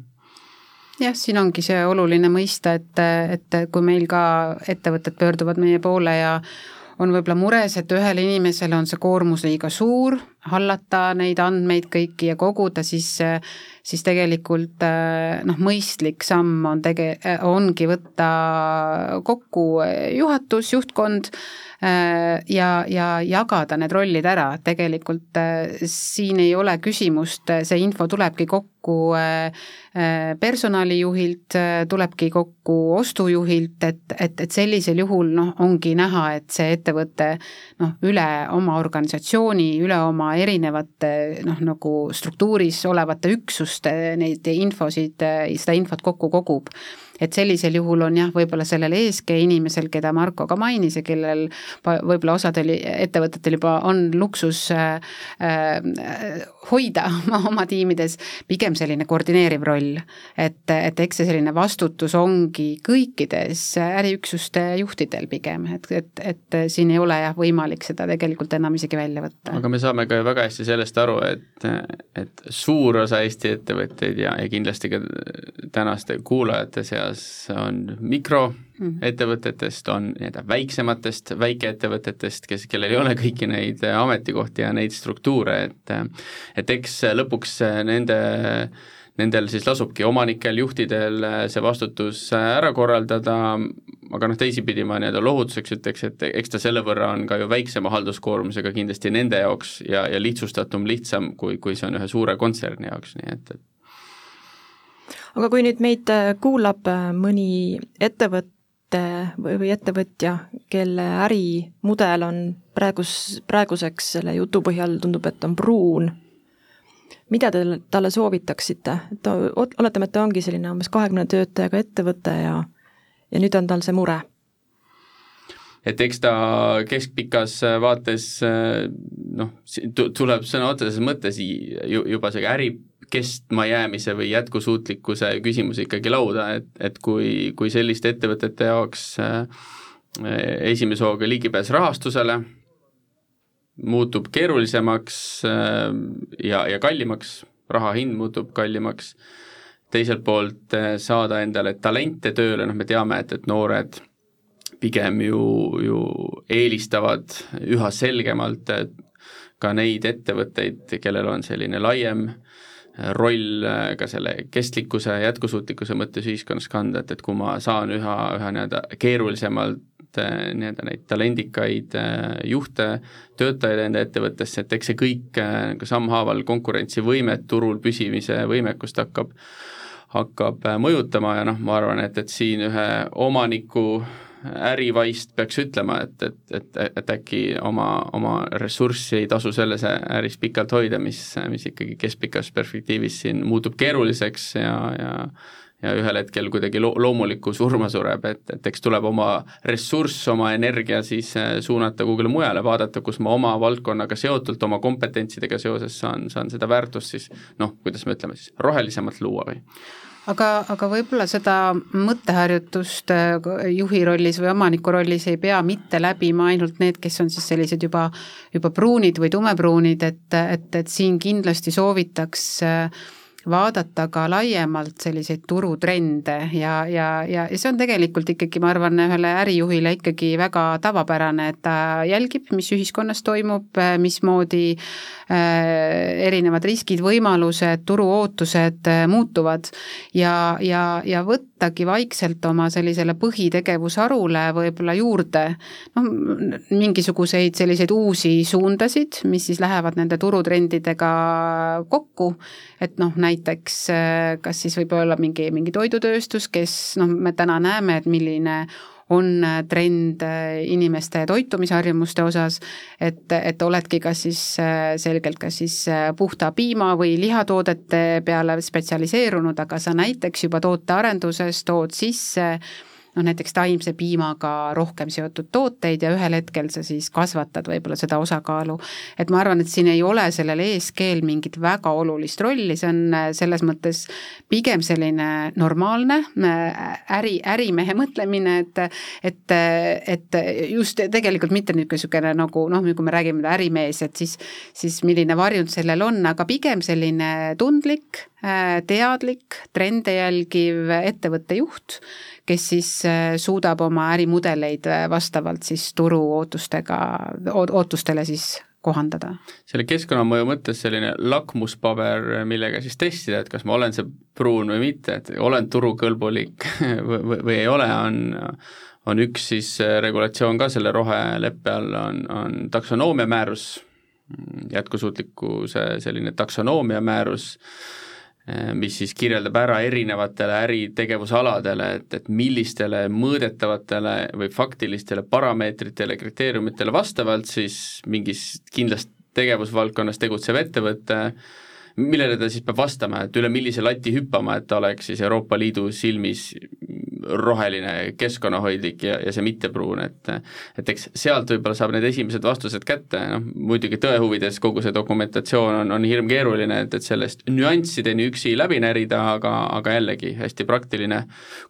jah, siin ongi see oluline mõista, et, et kui meil ka ettevõtted pöörduvad meie poole ja on võib-olla mures, et ühele inimesele on see koormus liiga suur, hallata neid andmeid kõiki ja koguda, siis siis tegelikult noh, mõistlik samm on tege-, ongi võtta kokku juhatus, juhtkond, ja, ja jagada need rollid ära, tegelikult äh, siin ei ole küsimust, see info tulebki kokku personalijuhilt, tulebki kokku ostujuhilt, et, et, et sellisel juhul noh, ongi näha, et see ettevõte noh, üle oma organisatsiooni, üle oma erinevate noh, nagu struktuuris olevate üksuste neid infosid, seda infot kokku kogub et sellisel juhul on jah, võib-olla sellel ESG inimesel, keda Marko ka mainis ja kellel võib-olla osadel ettevõtetel juba on luksus äh, äh, hoida oma, oma tiimides, pigem selline koordineeriv roll. et, et eks see selline vastutus ongi kõikides äriüksuste juhtidel pigem, et, et, et siin ei ole jah, võimalik seda tegelikult enam isegi välja võtta. aga me saame ka ju väga hästi sellest aru, et, et suur osa Eesti ettevõtteid ja, ja kindlasti ka tänaste kuulajate seas seas on mikroettevõtetest, on nii-öelda väiksematest väikeettevõtetest, kes, kellel ei ole kõiki neid ametikohti ja neid struktuure, et et eks lõpuks nende nendel siis lasubki omanikel, juhtidel see vastutus ära korraldada, aga noh, teisipidi ma nii-öelda lohutuseks ütleks, et eks ta selle võrra on ka ju väiksema halduskoormusega kindlasti nende jaoks ja, ja lihtsustatum, lihtsam, kui, kui see on ühe suure kontserni jaoks, nii et, et aga kui nüüd meid äh, kuulab äh, mõni ettevõte või, ettevõtja, kelle ärimudel on praegus, praeguseks selle jutu põhjal tundub, et on pruun, mida te talle soovitaksite, et oletame, et ta ongi selline umbes kahekümne töötajaga ettevõte ja, ja nüüd on tal see mure. Et eks ta keskpikas vaates noh, tuleb sõna otseses mõttes juba see äri kestmajäämise või jätkusuutlikkuse küsimus ikkagi lauda, et, et kui, kui selliste ettevõtete jaoks äh, esimese hooga ligipääs rahastusele muutub keerulisemaks äh, ja, ja kallimaks, raha hind muutub kallimaks, teiselt poolt äh, saada endale talente tööle, noh me teame, et, et noored pigem ju, ju eelistavad üha selgemalt ka neid ettevõtteid, kellel on selline laiem äh, roll äh, ka selle kestlikkuse, jätkusuutlikkuse mõttes ühiskonnas kanda, et, et kui ma saan üha, üha nii-öelda keerulisemalt äh, nii-öelda neid talendikaid äh, juhte, töötajaid enda ettevõttesse, et eks see kõik nagu sammhaaval konkurentsivõimet, turul püsimise võimekust hakkab hakkab mõjutama ja noh, ma arvan, et, et siin ühe omaniku ärivaist peaks ütlema, et, et, et, et äkki oma, oma ressurssi ei tasu selles äris pikalt hoida, mis, mis ikkagi keskpikas perspektiivis siin muutub keeruliseks ja, ja ja ühel hetkel kuidagi lo-, loomulikku surma sureb, et, et eks tuleb oma ressurss, oma energia siis äh, suunata kuhugile mujale, vaadata, kus ma oma valdkonnaga seotult, oma kompetentsidega seoses saan, saan seda väärtust siis noh, kuidas me ütleme siis, rohelisemalt luua või aga, aga võib-olla seda mõtteharjutust äh, juhi rollis või omaniku rollis ei pea mitte läbima ainult need, kes on siis sellised juba, juba pruunid või tumepruunid, et, et, et siin kindlasti soovitaks äh, vaadata ka laiemalt selliseid turutrende ja, ja, ja, ja see on tegelikult ikkagi, ma arvan, ühele ärijuhile ikkagi väga tavapärane, et ta jälgib, mis ühiskonnas toimub, mismoodi äh, erinevad riskid, võimalused, turuootused äh, muutuvad. Ja, ja, ja võttagi vaikselt oma sellisele põhitegevusharule võib-olla juurde noh, mingisuguseid selliseid uusi suundasid, mis siis lähevad nende turutrendidega kokku, et noh, näiteks äh, kas siis võib olla mingi, mingi toidutööstus, kes noh, me täna näeme, et milline on äh, trend äh, inimeste toitumisharjumuste osas, et, et oledki kas siis selgelt kas siis puhta piima või lihatoodete peale spetsialiseerunud, aga sa näiteks juba tootearenduses tood sisse äh, noh, näiteks taimse piimaga rohkem seotud tooteid ja ühel hetkel sa siis kasvatad võib-olla seda osakaalu. et ma arvan, et siin ei ole sellel ESG-l mingit väga olulist rolli, see on äh, selles mõttes pigem selline normaalne äh, äri, ärimehe mõtlemine, et et, et just tegelikult mitte niisugune nagu noh, kui me räägime ärimees, et siis, siis milline varjund sellel on, aga pigem selline tundlik, teadlik, trende jälgiv ettevõtte juht, kes siis äh, suudab oma ärimudeleid äh, vastavalt siis turu ootustega, ootustele siis kohandada. selle keskkonnamõju mõttes selline lakmuspaber, millega siis testida, et kas ma olen see pruun või mitte, et olen turukõlbulik või, või ei ole, on on üks siis äh, regulatsioon ka selle roheleppe all, on, on taksonoomia määrus, jätkusuutlikkuse selline taksonoomia määrus, Äh, mis siis kirjeldab ära erinevatele äritegevusaladele, et, et millistele mõõdetavatele või faktilistele parameetritele, kriteeriumitele vastavalt siis mingis kindlas tegevusvaldkonnas tegutsev ettevõte millele ta siis peab vastama, et üle millise lati hüppama, et ta oleks siis Euroopa Liidu silmis roheline, keskkonnahoidlik ja, ja see mittepruun, et et eks sealt võib-olla saab need esimesed vastused kätte, noh muidugi tõe huvides kogu see dokumentatsioon on, on hirmkeeruline, et, et sellest nüanssideni üksi läbi närida, aga, aga jällegi hästi praktiline,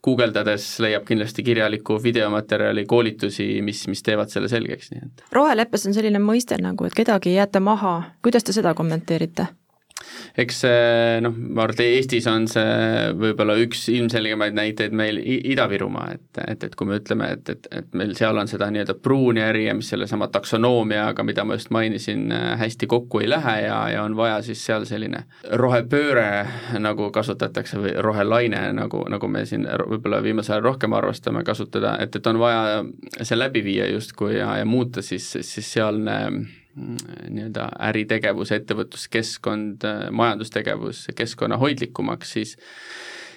guugeldades leiab kindlasti kirjalikku videomaterjali, koolitusi, mis, mis teevad selle selgeks, nii et. Roheleppes on selline mõiste nagu, et kedagi ei jäeta maha, kuidas te seda kommenteerite? Eks see noh, ma arvan, et Eestis on see võib-olla üks ilmselgemaid näiteid meil Ida-Virumaa, et, et, et kui me ütleme, et, et, et meil seal on seda nii-öelda pruuni äri ja mis sellesama taksonoomiaga, mida ma just mainisin, hästi kokku ei lähe ja, ja on vaja siis seal selline rohepööre, nagu kasutatakse, või rohelaine, nagu, nagu me siin võib-olla viimasel ajal rohkem arvestame kasutada, et, et on vaja see läbi viia justkui ja, ja muuta siis, siis sealne nii-öelda äritegevus, ettevõtluskeskkond, majandustegevus keskkonnahoidlikumaks, siis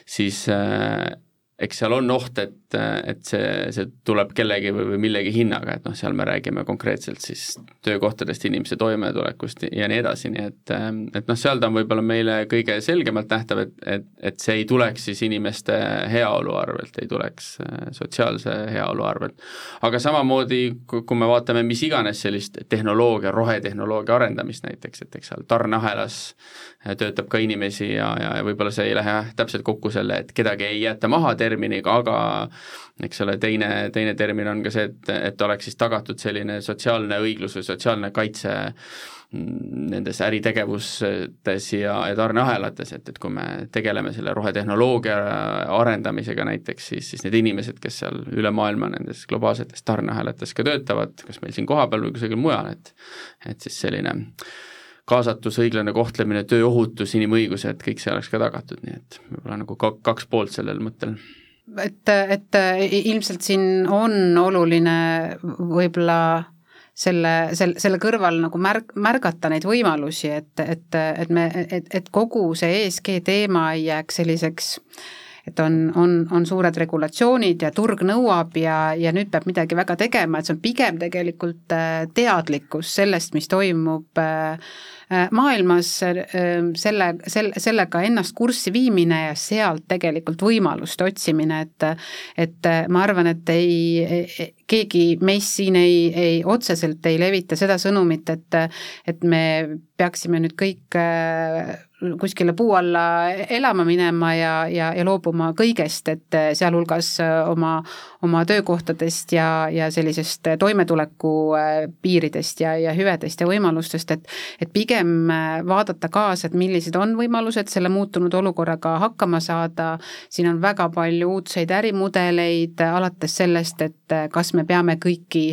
siis äh, eks seal on oht, et, et see, see tuleb kellegi või, või millegi hinnaga, et noh, seal me räägime konkreetselt siis töökohtadest, inimese toimetulekust ja nii edasi, nii et et noh, seal ta on võib-olla meile kõige selgemalt nähtav, et, et, et see ei tuleks siis inimeste heaolu arvelt, ei tuleks äh, sotsiaalse heaolu arvelt. aga samamoodi, kui me vaatame mis iganes sellist tehnoloogia, rohetehnoloogia arendamist näiteks, et eks seal tarneahelas äh, töötab ka inimesi ja, ja, ja võib-olla see ei lähe täpselt kokku selle, et kedagi ei jäeta maha, terminiga, aga eks ole, teine, teine termin on ka see, et, et oleks siis tagatud selline sotsiaalne õiglus või sotsiaalne kaitse nendes äritegevustes ja, ja tarneahelates, et, et kui me tegeleme selle rohetehnoloogia arendamisega näiteks, siis, siis need inimesed, kes seal üle maailma nendes globaalsetes tarneahelates ka töötavad, kas meil siin kohapeal või kusagil mujal, et et siis selline kaasatus, õiglane kohtlemine, tööohutus, inimõigused, kõik see oleks ka tagatud, nii et võib-olla nagu kaks poolt sellel mõttel. Et, et ilmselt siin on oluline võib-olla selle, selle, selle kõrval nagu märg-, märgata neid võimalusi, et, et, et me, et, et kogu see ESG teema ei jääks selliseks et on, on, on suured regulatsioonid ja turg nõuab ja, ja nüüd peab midagi väga tegema, et see on pigem tegelikult äh, teadlikkus sellest, mis toimub äh, Äh, maailmas selle, selle, sellega ennast kurssi viimine ja sealt tegelikult võimaluste otsimine, et et ma arvan, et ei, keegi meist siin ei, ei otseselt ei levita seda sõnumit, et et me peaksime nüüd kõik kuskile puu alla elama minema ja, ja, ja loobuma kõigest, et sealhulgas oma, oma töökohtadest ja, ja sellisest toimetuleku piiridest ja, ja hüvedest ja võimalustest, et et pigem vaadata kaasa, et millised on võimalused selle muutunud olukorraga hakkama saada, siin on väga palju uudseid ärimudeleid, alates sellest, et kas me peame kõiki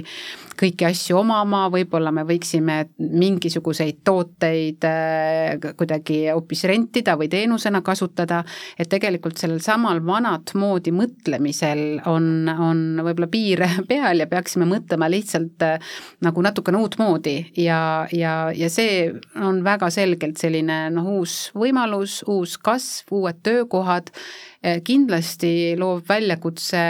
kõiki asju omama, võib-olla me võiksime mingisuguseid tooteid äh, kuidagi hoopis rentida või teenusena kasutada, et tegelikult sellel samal vanat moodi mõtlemisel on, on võib-olla piir peal ja peaksime mõtlema lihtsalt äh, nagu natukene uutmoodi. Ja, ja, ja see on väga selgelt selline noh, uus võimalus, uus kasv, uued töökohad. Eh, kindlasti loob väljakutse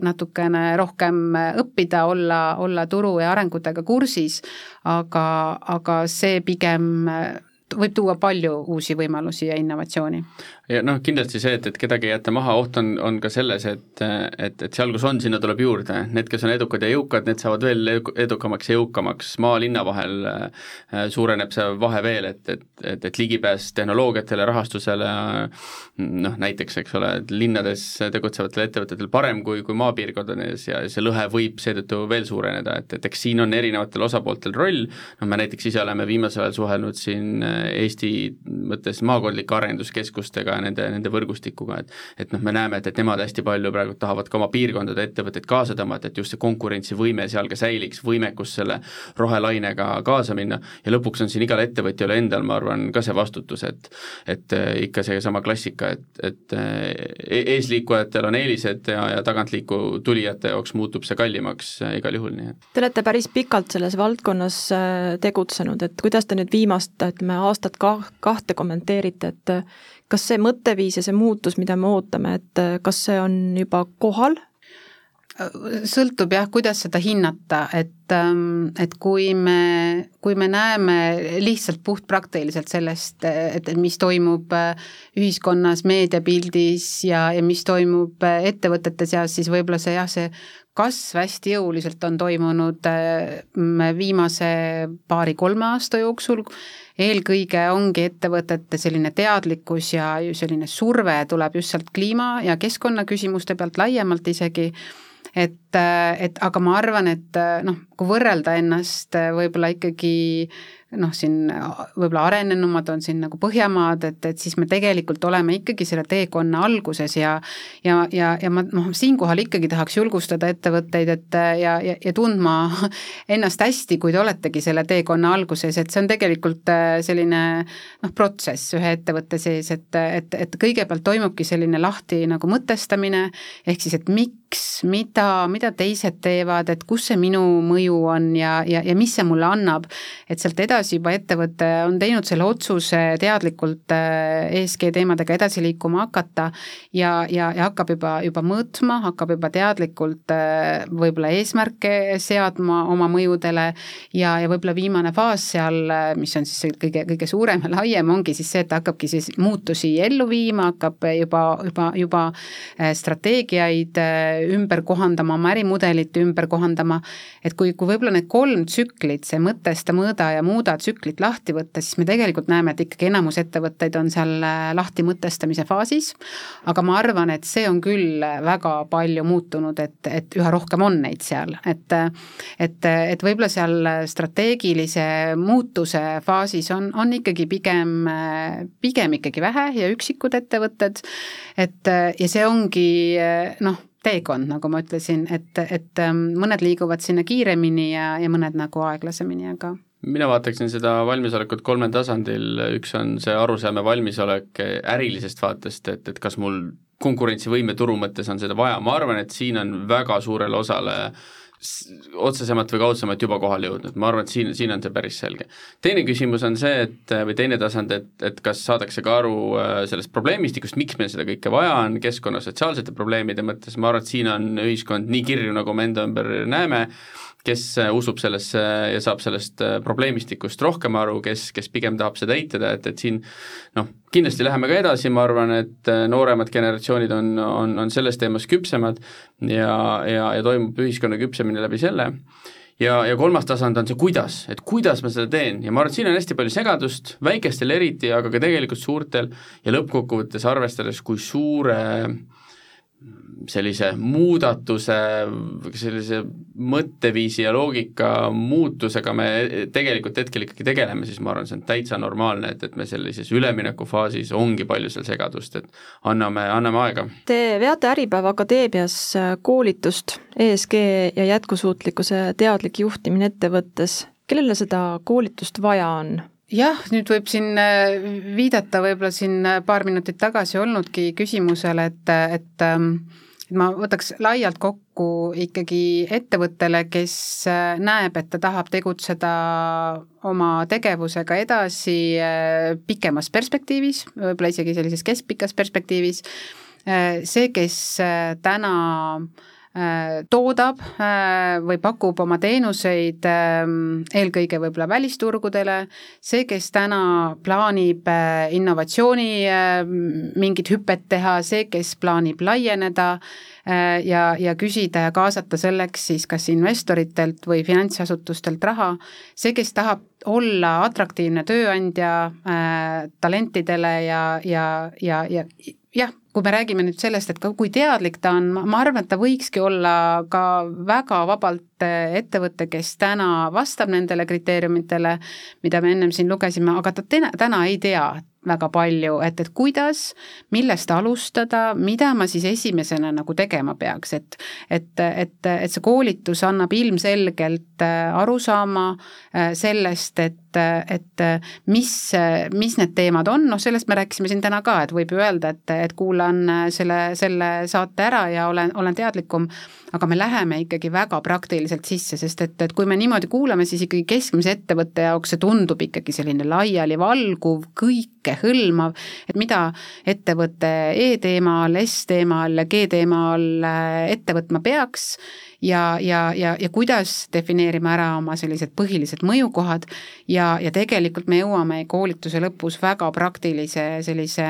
natukene rohkem õppida, olla, olla turu ja arengutega kursis, aga, aga see pigem võib tuua palju uusi võimalusi ja innovatsiooni ja noh, kindlasti see, et, et kedagi ei jäeta maha, oht on, on ka selles, et, et, et seal, kus on, sinna tuleb juurde, need, kes on edukad ja jõukad, need saavad veel edukamaks ja jõukamaks, maa-linna vahel äh, suureneb see vahe veel, et, et, et, et ligipääs tehnoloogiatele, rahastusele, noh näiteks, eks ole, linnades tegutsevatel ettevõtetel parem kui, kui maapiirkondades ja see lõhe võib seetõttu veel suureneda, et, et eks siin on erinevatel osapooltel roll, noh me näiteks ise oleme viimasel ajal suhelnud siin Eesti mõttes maakondlike arenduskeskustega ja nende, nende võrgustikuga, et et noh, me näeme, et, et nemad hästi palju praegu tahavad ka oma piirkondade ettevõtteid kaasa tõmmata, et just see konkurentsivõime seal ka säiliks, võimekus selle rohelainega kaasa minna. Ja lõpuks on siin igal ettevõtjal endal, ma arvan, ka see vastutus, et et äh, ikka seesama klassika, et, et äh, eesliikujatel on eelised ja, ja tagantliiku tulijate jaoks muutub see kallimaks äh, igal juhul, nii et. Te olete päris pikalt selles valdkonnas tegutsenud, et kuidas te nüüd viimast, ütleme, aastat ka, kahte kommenteerite, et kas see mõtteviis ja see muutus, mida me ootame, et äh, kas see on juba kohal? sõltub jah, kuidas seda hinnata, et, ähm, et kui me, kui me näeme lihtsalt puhtpraktiliselt sellest, et, et mis toimub äh, ühiskonnas, meediapildis ja, ja mis toimub äh, ettevõtete seas, siis võib-olla see jah, see kasv hästi jõuliselt on toimunud viimase paari-kolme aasta jooksul eelkõige ongi ettevõtete selline teadlikkus ja selline surve tuleb just sealt kliima- ja keskkonnaküsimuste pealt laiemalt isegi, et, et aga ma arvan, et noh, kui võrrelda ennast võib-olla ikkagi noh, siin võib-olla arenenumad on siin nagu Põhjamaad, et, et siis me tegelikult oleme ikkagi selle teekonna alguses ja ja, ja, ja ma noh, siinkohal ikkagi tahaks julgustada ettevõtteid, et ja, ja, ja tundma ennast hästi, kui te oletegi selle teekonna alguses, et see on tegelikult äh, selline noh, protsess ühe ettevõtte sees, et, et, et kõigepealt toimubki selline lahti nagu mõtestamine, ehk siis, et miks, mida, mida teised teevad, et kus see minu mõju on ja, ja, ja mis see mulle annab, et sealt edasi juba ettevõte on teinud selle otsuse teadlikult äh, ESG teemadega edasi liikuma hakata ja, ja, ja hakkab juba, juba mõõtma, hakkab juba teadlikult äh, võib-olla eesmärke seadma oma mõjudele ja, ja võib-olla viimane faas seal, äh, mis on siis kõige, kõige suurem ja laiem, ongi siis see, et hakkabki siis muutusi ellu viima, hakkab juba, juba, juba strateegiaid ümber kohandama, oma ärimudelit ümber kohandama, et kui, kui võib-olla need kolm tsüklit, see mõtesta, mõõda ja muuda, tsüklit lahti võtta, siis me tegelikult näeme, et ikkagi enamus ettevõtteid on seal äh, lahti mõtestamise faasis, aga ma arvan, et see on küll väga palju muutunud, et, et üha rohkem on neid seal, et et, et võib-olla seal strateegilise muutuse faasis on, on ikkagi pigem, pigem ikkagi vähe ja üksikud ettevõtted, et ja see ongi noh, teekond, nagu ma ütlesin, et, et mõned liiguvad sinna kiiremini ja, ja mõned nagu aeglasemini, aga mina vaataksin seda valmisolekut kolmel tasandil, üks on see arusaam ja valmisolek ärilisest vaatest, et, et kas mul konkurentsivõime turu mõttes on seda vaja, ma arvan, et siin on väga suurele osale otsesemalt või kaudsemalt juba kohale jõudnud, ma arvan, et siin, siin on see päris selge. teine küsimus on see, et või teine tasand, et, et kas saadakse ka aru äh, sellest probleemistikust, miks meil seda kõike vaja on, keskkonna sotsiaalsete probleemide mõttes, ma arvan, et siin on ühiskond nii kirju, nagu me enda ümber näeme, kes äh, usub sellesse ja saab sellest äh, probleemistikust rohkem aru, kes, kes pigem tahab seda eitada, et, et siin noh, kindlasti läheme ka edasi, ma arvan, et äh, nooremad generatsioonid on, on, on selles teemas küpsemad ja, ja, ja toimub ühiskonna küpsemine läbi selle. Ja, ja kolmas tasand on see kuidas, et kuidas ma seda teen. Ja ma arvan, et siin on hästi palju segadust, väikestel eriti, aga ka tegelikult suurtel. Ja lõppkokkuvõttes arvestades, kui suure äh, sellise muudatuse, sellise mõtteviisi ja loogika muutusega me tegelikult hetkel ikkagi tegeleme, siis ma arvan, see on täitsa normaalne, et, et me sellises üleminekufaasis ongi palju seal segadust, et anname, anname aega. Te veate Äripäeva Akadeemias koolitust ESG ja jätkusuutlikkuse teadlik juhtimine ettevõttes. kellele seda koolitust vaja on? jah, nüüd võib siin äh, viidata võib-olla siin äh, paar minutit tagasi olnudki küsimusele, et, et ähm, et ma võtaks laialt kokku ikkagi ettevõttele, kes äh, näeb, et ta tahab tegutseda oma tegevusega edasi pikemas perspektiivis, võib-olla isegi sellises keskpikas perspektiivis, see, kes täna äh, Äh, toodab äh, või pakub oma teenuseid ähm, eelkõige võib-olla välisturgudele, see, kes täna plaanib äh, innovatsiooni mingit hüpet teha, see, kes plaanib laieneda ja, ja küsida ja kaasata selleks siis kas investoritelt või finantsasutustelt raha, see, kes tahab olla atraktiivne tööandja äh, talentidele ja, ja, ja, ja jah, kui me räägime nüüd sellest, et ka kui teadlik ta on, ma arvan, et ta võikski olla ka väga vabalt äh, ettevõte, kes täna vastab nendele kriteeriumitele, mida me ennem siin lugesime, aga ta täna, täna ei tea väga palju, et, et kuidas, millest alustada, mida ma siis esimesena nagu tegema peaks, et et, et, et see koolitus annab ilmselgelt äh, arusaama äh, sellest, et et mis, mis need teemad on, noh sellest me rääkisime siin täna ka, et võib ju öelda, et, et kuulan selle, selle saate ära ja olen, olen teadlikum, aga me läheme ikkagi väga praktiliselt sisse, sest et, et kui me niimoodi kuulame, siis ikkagi keskmise ettevõtte jaoks see tundub ikkagi selline laialivalguv, kõikehõlmav, et mida ettevõte E-teemal, S-teemal, G-teemal ette võtma peaks ja, ja, ja, ja kuidas defineerime ära oma sellised põhilised mõjukohad ja, ja tegelikult me jõuame koolituse lõpus väga praktilise sellise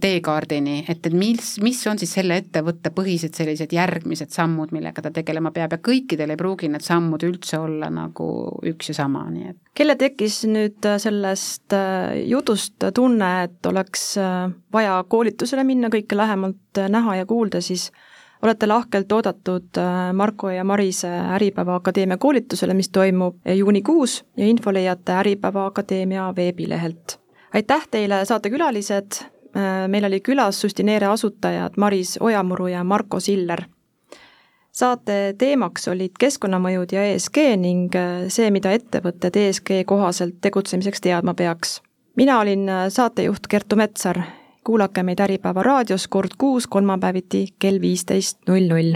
teekaardini, et, et mis, mis on siis selle ettevõtte põhised sellised järgmised sammud, millega ta tegelema peab ja kõikidel ei pruugi need sammud üldse olla nagu üks ja sama, nii et. kellel tekkis nüüd sellest äh, jutust tunne, et oleks äh, vaja koolitusele minna, kõike lähemalt äh, näha ja kuulda, siis olete lahkelt oodatud äh, Marko ja Marise Äripäeva Akadeemia koolitusele, mis toimub juunikuus ja info leiate Äripäeva Akadeemia veebilehelt. aitäh teile, saatekülalised, äh, meil oli külas Sustineere asutajad Maris Ojamuru ja Marko Siller. saate teemaks olid keskkonnamõjud ja ESG ning äh, see, mida ettevõtted ESG kohaselt tegutsemiseks teadma peaks. mina olin saatejuht Kertu Metsar kuulake meid Äripäeva raadios kord kuus kolmapäeviti kell viisteist null null.